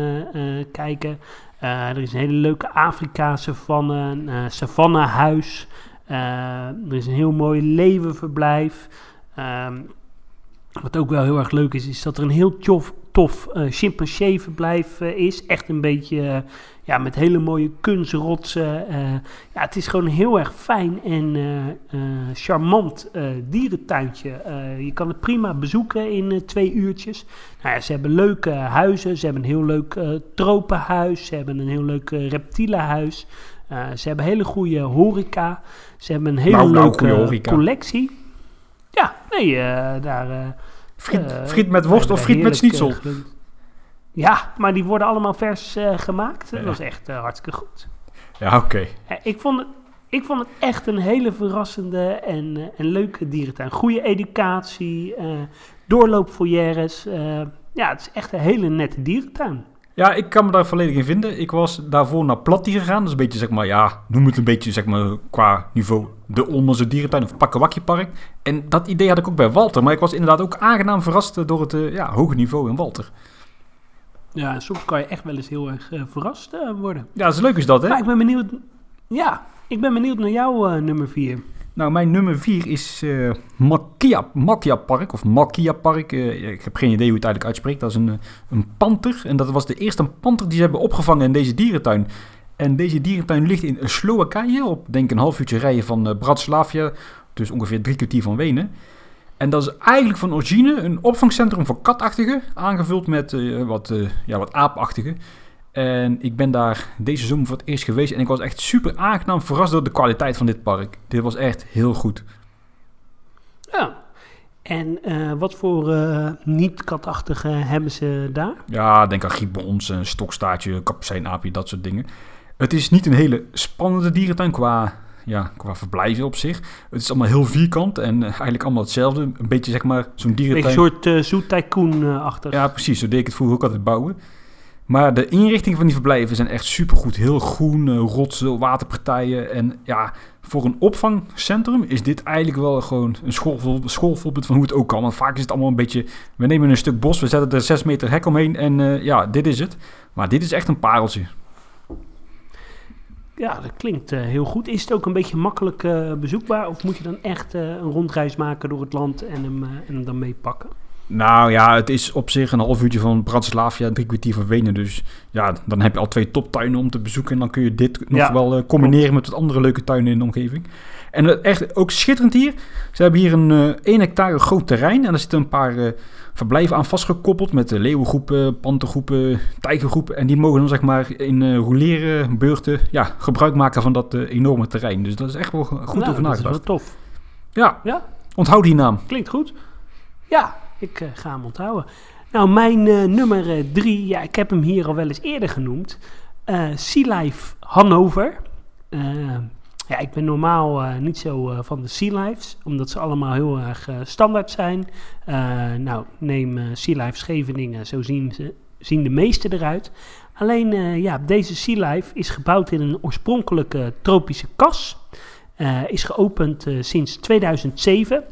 kijken. Er is een hele leuke Afrika-savanne, een eh, savannehuis. Eh, er is een heel mooi leeuwenverblijf. Ehm, wat ook wel heel erg leuk is, is dat er een heel tof, tof chimpansee-verblijf eh, is. Echt een beetje ja, met hele mooie kunstrotsen. eh. ja, het is gewoon een heel erg fijn en eh, eh, charmant dierentuintje. Je kan het prima bezoeken in twee uurtjes. Nou ja, ze hebben leuke huizen. Ze hebben een heel leuk tropenhuis. Ze hebben een heel leuk reptielenhuis. Eh, ze hebben hele goede horeca. Ze hebben een hele
Nou, nou,
leuke collectie. Ja, nee, eh, daar... eh,
Friet, friet met worst of friet met schnitzel?
Ja, maar die worden allemaal vers eh, gemaakt. Dat was echt eh, hartstikke goed.
Ja, oké.
Eh, ik, vond het, ik vond het echt een hele verrassende en, en leuke dierentuin. Goede educatie, doorloopfoyeres. ja, het is echt een hele nette dierentuin.
Ja, ik kan me daar volledig in vinden. Ik was daarvoor naar Platti gegaan. Dat is een beetje, zeg maar, ja, noem het een beetje, zeg maar, qua niveau de Olmense dierentuin of Pakkewakjepark. En dat idee had ik ook bij Walter. Maar ik was inderdaad ook aangenaam verrast door het ja, hoge niveau in Walter.
Ja, soms kan je echt wel eens heel erg eh, verrast eh, worden.
Ja, zo leuk is dat, hè?
Maar ik ben benieuwd... Ja, ik ben benieuwd naar jouw eh, nummer 4.
Nou, mijn nummer 4 is eh Makia, Makia Park, of Makia Park. Ik heb geen idee hoe het eigenlijk uitspreekt. Dat is een, een panter. En dat was de eerste panter die ze hebben opgevangen in deze dierentuin. En deze dierentuin ligt in Slowakije, op denk ik een half uurtje rijden van Bratislava. Dus ongeveer drie kwartier van Wenen. En dat is eigenlijk van origine een opvangcentrum voor katachtigen, aangevuld met eh, wat, eh, ja, wat aapachtigen. En ik ben daar deze zomer voor het eerst geweest en ik was echt super aangenaam verrast door de kwaliteit van dit park. Dit was echt heel goed.
Ja. En eh, wat voor niet-katachtige hebben ze daar?
Ja, denk aan gibbons, stokstaartje, kapucijnaapje, dat soort dingen. Het is niet een hele spannende dierentuin qua, ja, qua verblijven op zich. Het is allemaal heel vierkant en eh, eigenlijk allemaal hetzelfde. Een beetje zeg maar zo'n dierentuin.
een soort uh, zoet-tycoon-achtig.
Ja, precies. Zo deed ik het vroeger ook altijd bouwen. Maar de inrichting van die verblijven zijn echt supergoed. Heel groen, eh, rotsen, waterpartijen. En ja, voor een opvangcentrum is dit eigenlijk wel gewoon een schoolvoorbeeld van hoe het ook kan. Want vaak is het allemaal een beetje... We nemen een stuk bos, we zetten er 6 meter hek omheen en eh, ja, dit is het. Maar dit is echt een pareltje.
Ja, dat klinkt eh, heel goed. Is het ook een beetje makkelijk eh, bezoekbaar? Of moet je dan echt eh, een rondreis maken door het land en hem, en hem dan meepakken?
Nou ja, het is op zich een half uurtje van Bratislava, drie kwartier van Wenen. Dus ja, dan heb je al twee toptuinen om te bezoeken. En dan kun je dit nog
Ja,
wel eh, combineren met wat andere leuke tuinen in de omgeving. En het echt ook schitterend hier. Ze hebben hier een eh 1 hectare groot terrein. En daar zitten een paar eh, verblijven aan vastgekoppeld. Met leeuwengroepen, pantergroepen, tijgergroepen. En die mogen dan zeg maar in roleren beurten ja, gebruik maken van dat enorme terrein. Dus dat is echt wel goed
Nou,
over
dat is wel
nagedacht.
tof.
Ja,
Ja,
onthoud die naam.
klinkt goed. Ja, ik eh, ga hem onthouden. Nou, mijn eh, nummer eh, drie, ja, ik heb hem hier al wel eens eerder genoemd. Sea Life Hannover. Ja, ik ben normaal niet zo van de Sea Lives, omdat ze allemaal heel erg standaard zijn. Nou, neem Sea Life Scheveningen, zo zien, ze, zien de meeste eruit. Alleen, ja, deze Sea Life is gebouwd in een oorspronkelijke tropische kas. Is geopend sinds 2007.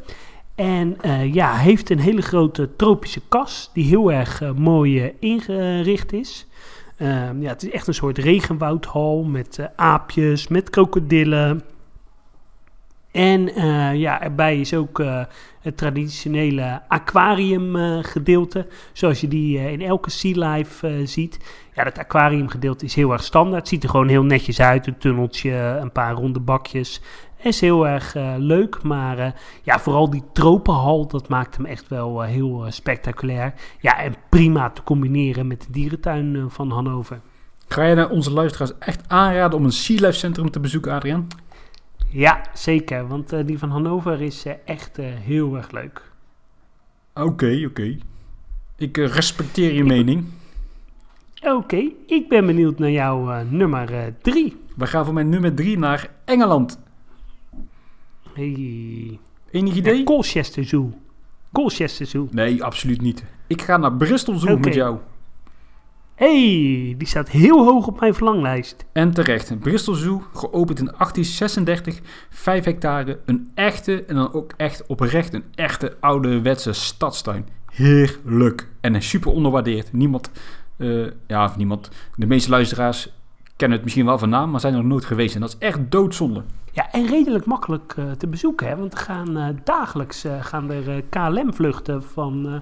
En eh, ja, heeft een hele grote tropische kas die heel erg eh, mooi eh, ingericht is. Ehm, ja, het is echt een soort regenwoudhal met aapjes, met krokodillen. En ja, erbij is ook het traditionele aquariumgedeelte, zoals je die in elke Sea Life ziet. Ja, dat aquariumgedeelte is heel erg standaard. Ziet er gewoon heel netjes uit. Een tunneltje, een paar ronde bakjes. Is heel erg eh, leuk, maar eh, ja, vooral die tropenhal, dat maakt hem echt wel eh, heel spectaculair. Ja, en prima te combineren met de dierentuin van Hannover.
Ga je naar onze luisteraars echt aanraden om een Sea Life Centrum te bezoeken, Adriaan?
Ja, zeker. Want die van Hannover is echt heel erg leuk.
Oké, oké. Ik respecteer je mening.
Oké, ik ben benieuwd naar jouw nummer eh, drie.
We gaan voor mijn nummer 3 naar Engeland.
Hey.
Enig idee?
Ja, Colchester Zoo. Colchester Zoo.
Nee, absoluut niet. Ik ga naar Bristol Zoo met jou.
hey, die staat heel hoog op mijn verlanglijst.
En terecht, Bristol Zoo, geopend in 1836, 5 hectare, een echte en dan ook echt oprecht een echte ouderwetse stadstuin. Heerlijk en super onderwaardeerd. Niemand, eh, ja of niemand, de meeste luisteraars kennen het misschien wel van naam, maar zijn er nog nooit geweest. En dat is echt doodzonde.
Ja, en redelijk makkelijk eh, te bezoeken, hè? want er gaan eh, dagelijks eh, gaan er eh, KLM-vluchten van eh,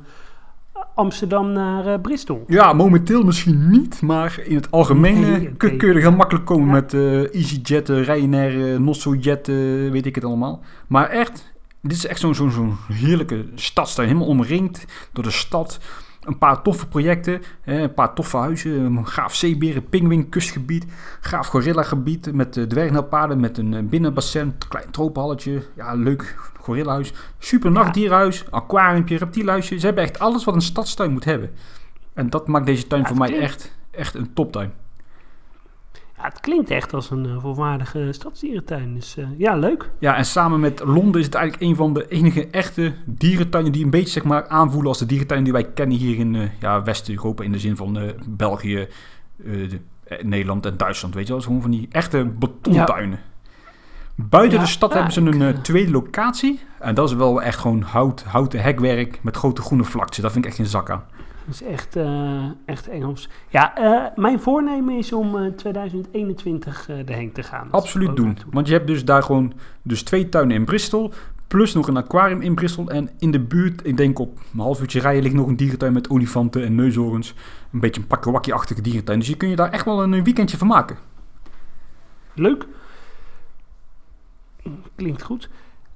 Amsterdam naar Bristol.
Ja, momenteel misschien niet, maar in het algemeen
Nee,
kun, je er heel makkelijk komen
Ja.
met eh, EasyJet, Ryanair, Nossojet, eh, weet ik het allemaal. Maar echt, dit is echt zo'n zo'n zo'n heerlijke stadstuin, helemaal omringd door de stad. Een paar toffe projecten, een paar toffe huizen, een gaaf zeeberen, pinguïn, kustgebied, gaaf gorilla gebied met uh, dwergnelpaden, met een eh, binnenbassin, klein tropenhalletje, ja leuk gorillahuis, super nachtdierhuis, aquariumpje, reptielhuisje. Ze hebben echt alles wat een stadstuin moet hebben. En dat maakt deze tuin
Ja,
voor mij
klinkt-
echt, echt een toptuin.
Ja, het klinkt echt als een eh, volwaardige stadsdierentuin. Dus eh, ja, leuk.
Ja, en samen met Londen is het eigenlijk een van de enige echte dierentuinen die een beetje zeg maar, aanvoelen als de dierentuinen die wij kennen hier in eh, ja, West-Europa. In de zin van België, de- Nederland en Duitsland. Weet je wel, gewoon van die echte betontuinen. Buiten
Ja,
de stad hebben ze een tweede locatie. En dat is wel echt gewoon hout, houten hekwerk met grote groene vlaktes. Dat vind ik echt geen zak aan.
Dat is echt, eh, echt Engels. Ja, eh, mijn voornemen is om eh, 2021 eh erheen te gaan.
Absoluut doen.
naartoe.
Want je hebt dus daar gewoon dus twee tuinen in Bristol. Plus nog een aquarium in Bristol. En in de buurt, ik denk op een half uurtje rijden, ligt nog een dierentuin met olifanten en neushoorns. Een beetje een pakkewakkie-achtige dierentuin. Dus je kun je daar echt wel een weekendje van maken.
Leuk. Klinkt goed.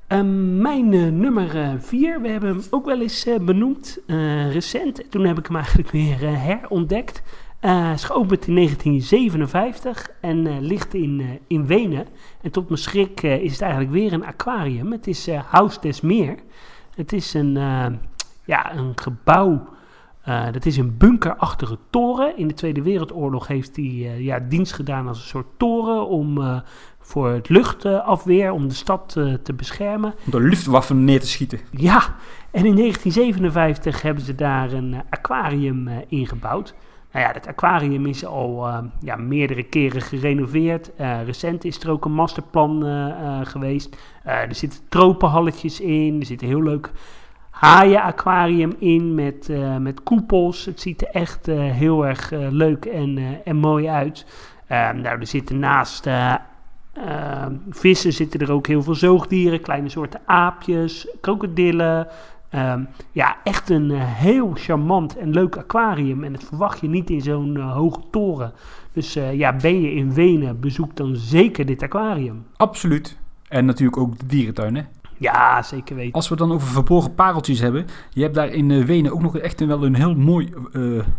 Ehm, mijn eh, nummer 4, we hebben hem ook wel eens eh, benoemd, eh, recent. Toen heb ik hem eigenlijk weer eh, herontdekt. Eh is geopend in 1957 en eh, ligt in, eh, in Wenen. En tot mijn schrik eh, is het eigenlijk weer een aquarium. Het is eh Huis des Meer. Het is een, eh, ja, een gebouw, eh, dat is een bunkerachtige toren. In de Tweede Wereldoorlog heeft hij eh, ja, dienst gedaan als een soort toren om, eh, voor het luchtafweer, om de stad eh, te beschermen.
Om de luchtwaffen neer te schieten.
Ja, en in 1957 hebben ze daar een eh, aquarium eh, ingebouwd. Nou ja, dat aquarium is al ja, meerdere keren gerenoveerd. Recent is er ook een masterplan geweest. Er zitten tropenhalletjes in. Er zit een heel leuk haaien-aquarium in met, met koepels. Het ziet er echt heel erg leuk en, en mooi uit. Eh, nou, er zitten naast eh, eh, vissen zitten er ook heel veel zoogdieren. Kleine soorten aapjes, krokodillen. Ehm, ja, echt een eh, heel charmant en leuk aquarium. En dat verwacht je niet in zo'n eh, hoge toren. Dus eh, ja, ben je in Wenen, bezoek dan zeker dit aquarium.
Absoluut. En natuurlijk ook de dierentuin, hè.
Ja, zeker weten.
Als we dan over verborgen pareltjes hebben. Je hebt daar in Wenen ook nog echt een, wel een heel mooi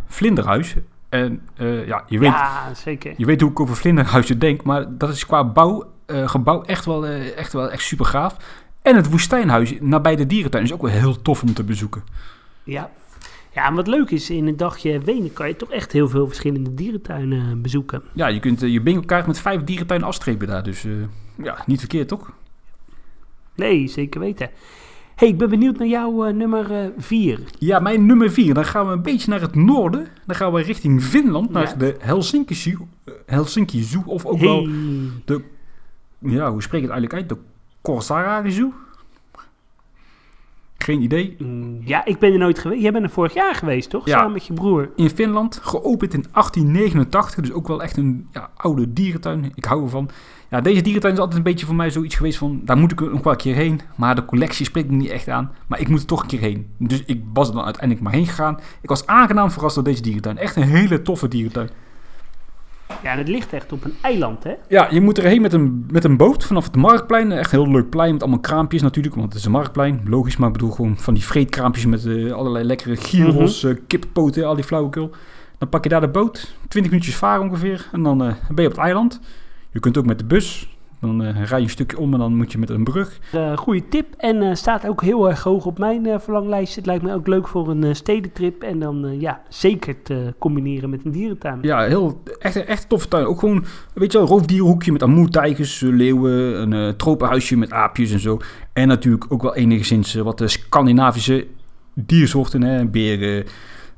vlinderhuis. En eh, ja, je weet,
Ja, zeker.
je weet hoe ik over vlinderhuizen denk. Maar dat is qua bouw, eh, gebouw echt wel, eh, echt wel echt super gaaf. En het woestijnhuis nabij de dierentuin is ook wel heel tof om te bezoeken.
Ja. ja, en wat leuk is, in een dagje Wenen kan je toch echt heel veel verschillende dierentuinen bezoeken.
Ja, je kunt je bingo kaart met vijf dierentuinen afstrepen daar. Dus ja, niet verkeerd toch?
Nee, zeker weten. Hey, ik ben benieuwd naar jouw eh, nummer 4.
Ja, mijn nummer vier. Dan gaan we een beetje naar het noorden. Dan gaan we richting Finland, naar
Ja.
de Helsinki Zoo, eh, Helsinki Zoo. Of ook wel,
hey.
ja, hoe spreek ik het eigenlijk uit? De Korsara Zoo? Geen idee.
Mm, Ja, ik ben er nooit geweest. Jij bent er vorig jaar geweest, toch?
Ja.
Samen met je broer.
In Finland, geopend in 1889. Dus ook wel echt een ja, oude dierentuin. Ik hou ervan. Ja, deze dierentuin is altijd een beetje voor mij zoiets geweest van... Daar moet ik nog wel een keer heen. Maar de collectie spreekt me niet echt aan. Maar ik moet er toch een keer heen. Dus ik was er dan uiteindelijk maar heen gegaan. Ik was aangenaam verrast door deze dierentuin. Echt een hele toffe dierentuin.
Ja, en het ligt echt op een eiland, hè?
Ja, je moet erheen met een, met een boot vanaf het marktplein. Echt een heel leuk plein met allemaal kraampjes natuurlijk, want het is een marktplein. Logisch, maar ik bedoel gewoon van die vreetkraampjes met eh, allerlei lekkere gyros, eh, kippoten, al die flauwekul. Dan pak je daar de boot, 20 minuutjes varen ongeveer, en dan eh, ben je op het eiland. Je kunt ook met de bus, Dan eh, rij je een stukje om en dan moet je met een brug.
Uh, goede tip. En uh, staat ook heel erg hoog op mijn uh, verlanglijst. Het lijkt me ook leuk voor een stedentrip. En dan ja, zeker te combineren met een dierentuin.
Ja, heel, echt, echt toffe tuin. Ook gewoon, weet je wel, roofdierenhoekje met amoertijgers, leeuwen, een tropenhuisje met aapjes en zo. En natuurlijk ook wel enigszins wat de Scandinavische diersoorten, hè, beren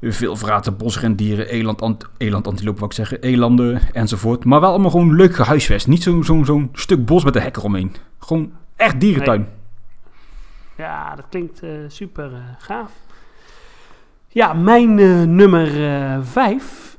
veel verraten bosrendieren, eland, ant, eland wat ik zeggen, elanden enzovoort. Maar wel allemaal gewoon leuk gehuisvest. Niet zo'n zo, zo stuk bos met een hek eromheen. Gewoon echt dierentuin.
Ja, dat klinkt uh, super uh, gaaf. Ja, mijn uh, nummer 5,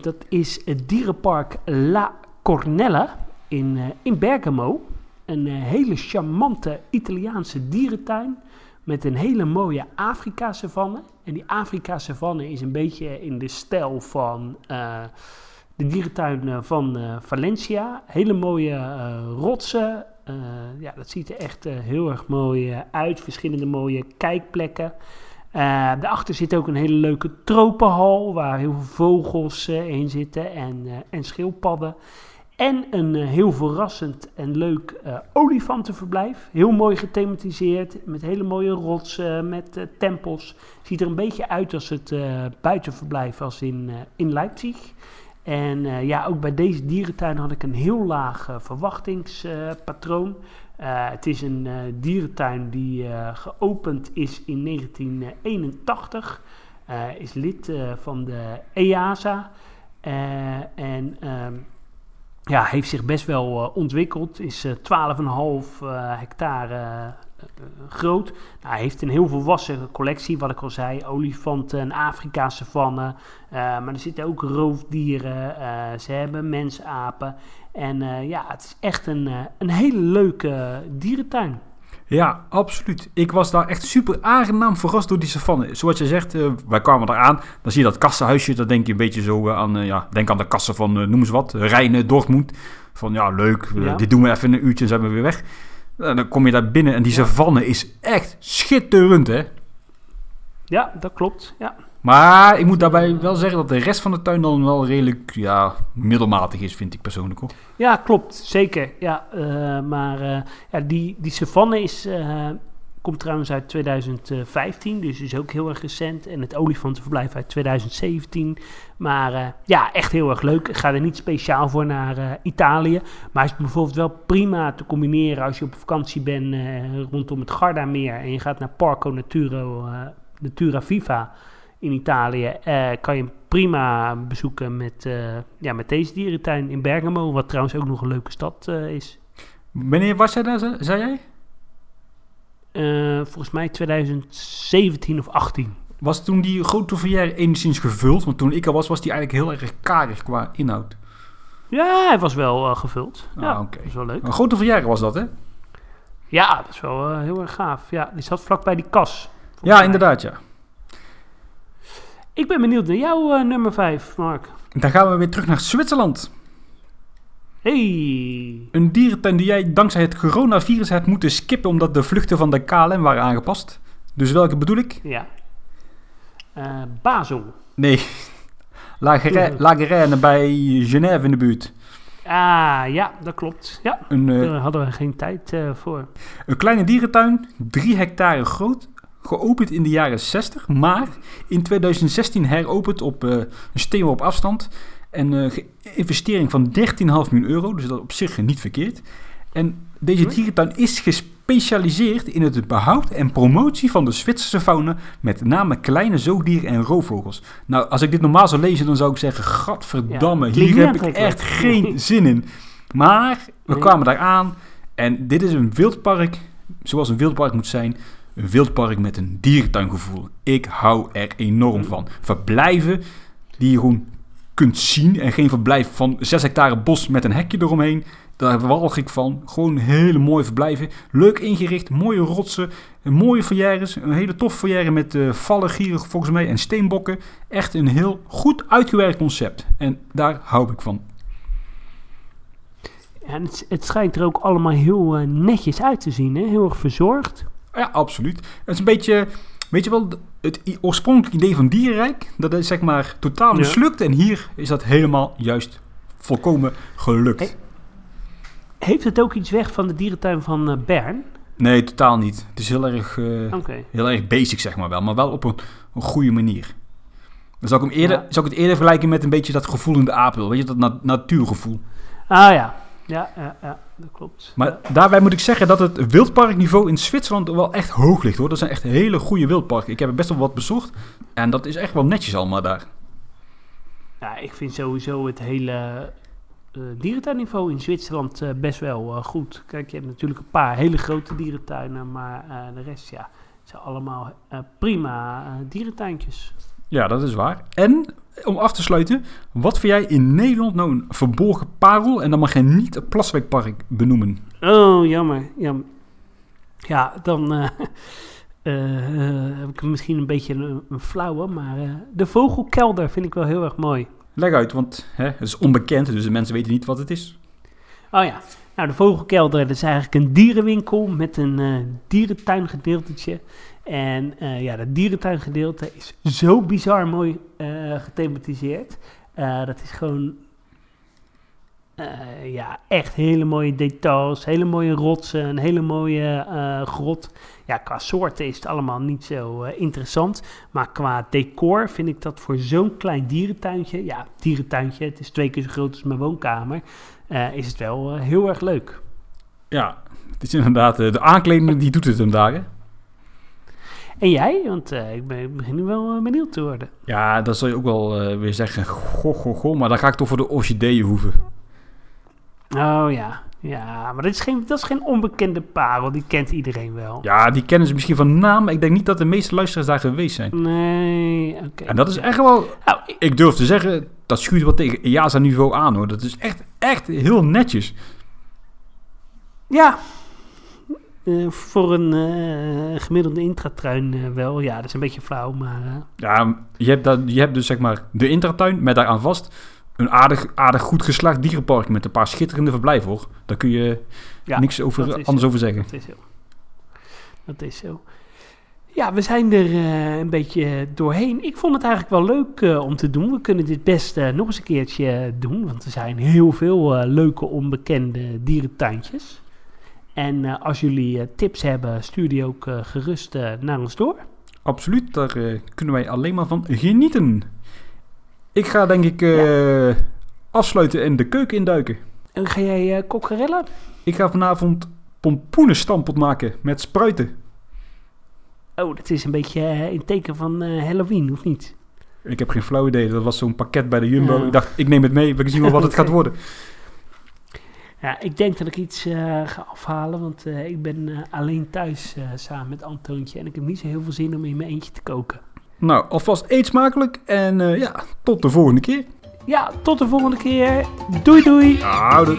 dat is het dierenpark La Cornella in, in Bergamo. Een hele charmante Italiaanse dierentuin met een hele mooie Afrika-savanne. En die Afrika-savanne is een beetje in de stijl van uh, de dierentuin van uh, Valencia. Hele mooie uh, rotsen. ja, dat ziet er echt heel erg mooi uit. Verschillende mooie kijkplekken. daarachter zit ook een hele leuke tropenhal waar heel veel vogels in zitten en, en schildpadden. En een uh, heel verrassend en leuk uh, olifantenverblijf. Heel mooi gethematiseerd, met hele mooie rotsen, met uh, tempels. Ziet er een beetje uit als het buitenverblijf als in, in Leipzig. En ja, ook bij deze dierentuin had ik een heel laag verwachtingspatroon. het is een dierentuin die geopend is in 1981. is lid van de EASA. en... Ehm, ja, heeft zich best wel uh, ontwikkeld. Is uh, 12,5 uh, hectare groot. Nou, hij heeft een heel volwassen collectie, wat ik al zei. Olifanten, een Afrika maar er zitten ook roofdieren. ze hebben mensapen. En ja, het is echt een, een hele leuke dierentuin.
Ja, absoluut. Ik was daar echt super aangenaam verrast door die savanne. Zoals je zegt, uh, wij kwamen daar aan. Dan zie je dat kassenhuisje. Dan denk je een beetje zo uh, aan, uh, ja, denk aan de kassen van, noem eens wat, Rijnen, Dortmund. Van ja, leuk, ja. dit doen we even een uurtje en zijn we weer weg. En dan kom je daar binnen en die ja. savanne is echt schitterend, hè?
Ja, dat klopt, ja.
Maar ik moet daarbij wel zeggen dat de rest van de tuin dan wel redelijk ja, middelmatig is, vind ik persoonlijk hoor.
Ja, klopt. Zeker. Ja, uh, maar uh, ja, die, die savanne is, uh, komt trouwens uit 2015, dus is ook heel erg recent. En het olifantenverblijf uit 2017. Maar ja, echt heel erg leuk. Ik ga er niet speciaal voor naar Italië. Maar is bijvoorbeeld wel prima te combineren als je op vakantie bent rondom het Gardameer. En je gaat naar Parco Naturo, Natura Viva in Italië uh, kan je prima bezoeken met, uh, ja, met deze dierentuin in Bergamo, wat trouwens ook nog een leuke stad uh, is.
Wanneer was jij daar, zei jij?
volgens mij 2017 of 18.
Was toen die grote verjaar enigszins gevuld? Want toen ik er was, was die eigenlijk heel erg karig qua inhoud.
Ja, hij was wel gevuld.
Ah,
ja,
oké.
Dat wel leuk.
Een grote verjaar was dat, hè?
Ja, dat is wel heel erg gaaf. Ja, die zat vlakbij die kas.
Ja, inderdaad, ja.
Ik ben benieuwd naar jouw uh, nummer 5, Mark.
Dan gaan we weer terug naar Zwitserland.
Hey.
Een dierentuin die jij dankzij het coronavirus hebt moeten skippen omdat de vluchten van de KLM waren aangepast. Dus welke bedoel ik?
Ja. Uh, Basel.
Nee. Lagerenne bij Genève in de buurt.
Ah, ja, dat klopt. Ja,
een, uh,
daar hadden we geen tijd uh, voor.
Een kleine dierentuin, drie hectare groot, geopend in de jaren 60, maar in 2016 heropend op uh, een steenworp afstand. En uh, investering van 13,5 miljoen euro, dus dat op zich niet verkeerd. En deze dierentuin is gespecialiseerd in het behoud en promotie van de Zwitserse fauna, met name kleine zoogdieren en roofvogels. Nou, als ik dit normaal zou lezen, dan zou ik zeggen, gadverdamme, ja, hier heb ik echt geen (laughs) zin in. Maar we kwamen daar aan en dit is een wildpark, zoals een wildpark moet zijn, een wildpark met een dierentuingevoel. Ik hou er enorm van. Verblijven die je gewoon kunt zien. En geen verblijf van 6 hectare bos met een hekje eromheen. Daar walg ik van. Gewoon hele mooie verblijven. Leuk ingericht, mooie rotsen, mooie foyeres. Een hele toffe foyer met uh, vallen, gieren volgens mij en steenbokken. Echt een heel goed uitgewerkt concept. En daar hou ik van.
En het, schijnt er ook allemaal heel uh, netjes uit te zien. Hè? Heel erg verzorgd.
Ja, absoluut. Het is een beetje, weet je wel, het oorspronkelijke idee van dierenrijk, dat is zeg maar totaal mislukt. Ja. En hier is dat helemaal juist volkomen gelukt.
Heeft het ook iets weg van de dierentuin van eh, Bern?
Nee, totaal niet. Het is heel erg, eh, heel erg basic, zeg maar wel. Maar wel op een, een goede manier. Dan zou ik, hem eerder,
Ja.
zou ik het eerder vergelijken met een beetje dat gevoel in de apel. Weet je, dat na- natuurgevoel.
Ah ja. Ja, ja, ja, dat klopt.
Maar daarbij moet ik zeggen dat het wildparkniveau in Zwitserland wel echt hoog ligt hoor. Dat zijn echt hele goede wildparken. Ik heb er best wel wat bezocht. En dat is echt wel netjes allemaal daar.
Ja, ik vind sowieso het hele eh dierentuinniveau in Zwitserland eh, best wel eh, goed. Kijk, je hebt natuurlijk een paar hele grote dierentuinen, maar de rest, ja, zijn allemaal prima dierentuintjes.
Ja, dat is waar. En om af te sluiten, wat vind jij in Nederland nou een verborgen parel? En dan mag je niet het Plaswijkpark benoemen.
Oh, jammer. jammer. Ja, dan eh, (laughs) eh, heb ik misschien een beetje een, een flauwe, maar eh, de vogelkelder vind ik wel heel erg mooi.
Leg uit, want hè, het is onbekend, dus de mensen weten niet wat het is.
Oh ja, nou de vogelkelder dat is eigenlijk een dierenwinkel met een dierentuingedeeltetje. En eh, ja, dat dierentuingedeelte is zo bizar mooi eh, gethematiseerd. Eh, dat is gewoon, ja, echt hele mooie details, hele mooie rotsen, een hele mooie grot. Ja, qua soorten is het allemaal niet zo interessant. Maar qua decor vind ik dat voor zo'n klein dierentuintje, ja, dierentuintje, het is twee keer zo groot als mijn woonkamer, is het wel heel erg leuk.
Ja, het is inderdaad, de aankleding die doet het hem. Hè?
En jij? Want eh, ik, ben, begin nu wel eh, benieuwd te worden.
Ja, dat zal je ook wel eh, weer zeggen, goh, goh, goh. Maar dan ga ik toch voor de orchideeënhoeven.
Oh ja, ja, maar dat is, geen, dat is geen onbekende parel, die kent iedereen wel.
Ja, die kennen ze misschien van naam, maar ik denk niet dat de meeste luisteraars daar geweest zijn.
Nee, oké.
En dat is echt wel,
Nou, ik-
ik durf te zeggen, dat schuurt wel tegen EASA niveau aan hoor. Dat is echt, echt heel netjes.
ja, Eh, voor een eh, gemiddelde intratruin eh, wel. Ja, dat is een beetje flauw, maar...
Ja, je hebt, dat, je hebt dus zeg maar de intratuin met daaraan vast een aardig, aardig goed geslaagd dierenpark met een paar schitterende verblijven hoor. Daar kun je
ja,
niks over, anders
zo.
over zeggen.
Dat is zo. Dat is zo. Ja, we zijn er een beetje doorheen. Ik vond het eigenlijk wel leuk om te doen. We kunnen dit best nog eens een keertje doen. Want er zijn heel veel leuke onbekende dierentuintjes. En eh, als jullie eh, tips hebben, stuur die ook eh, gerust naar ons door.
Absoluut, daar kunnen wij alleen maar van genieten. Ik ga denk ik afsluiten en de keuken induiken.
En ga jij kokkerellen?
Ik ga vanavond pompoenenstampot maken met spruiten.
Oh, dat is een beetje in teken van Halloween, of niet?
Ik heb geen flauw idee. Dat was zo'n pakket bij de Jumbo.
Ja.
Ik dacht, ik neem het mee. We zien wel wat het gaat (laughs) worden.
Ja, ik denk dat ik iets eh, ga afhalen, want eh, ik ben eh, alleen thuis samen met Antoontje en ik heb niet zo heel veel zin om in mijn eentje te koken.
Nou, alvast eet smakelijk. En ja, tot de volgende keer.
Ja, tot de volgende keer. Doei doei!
Houdoe.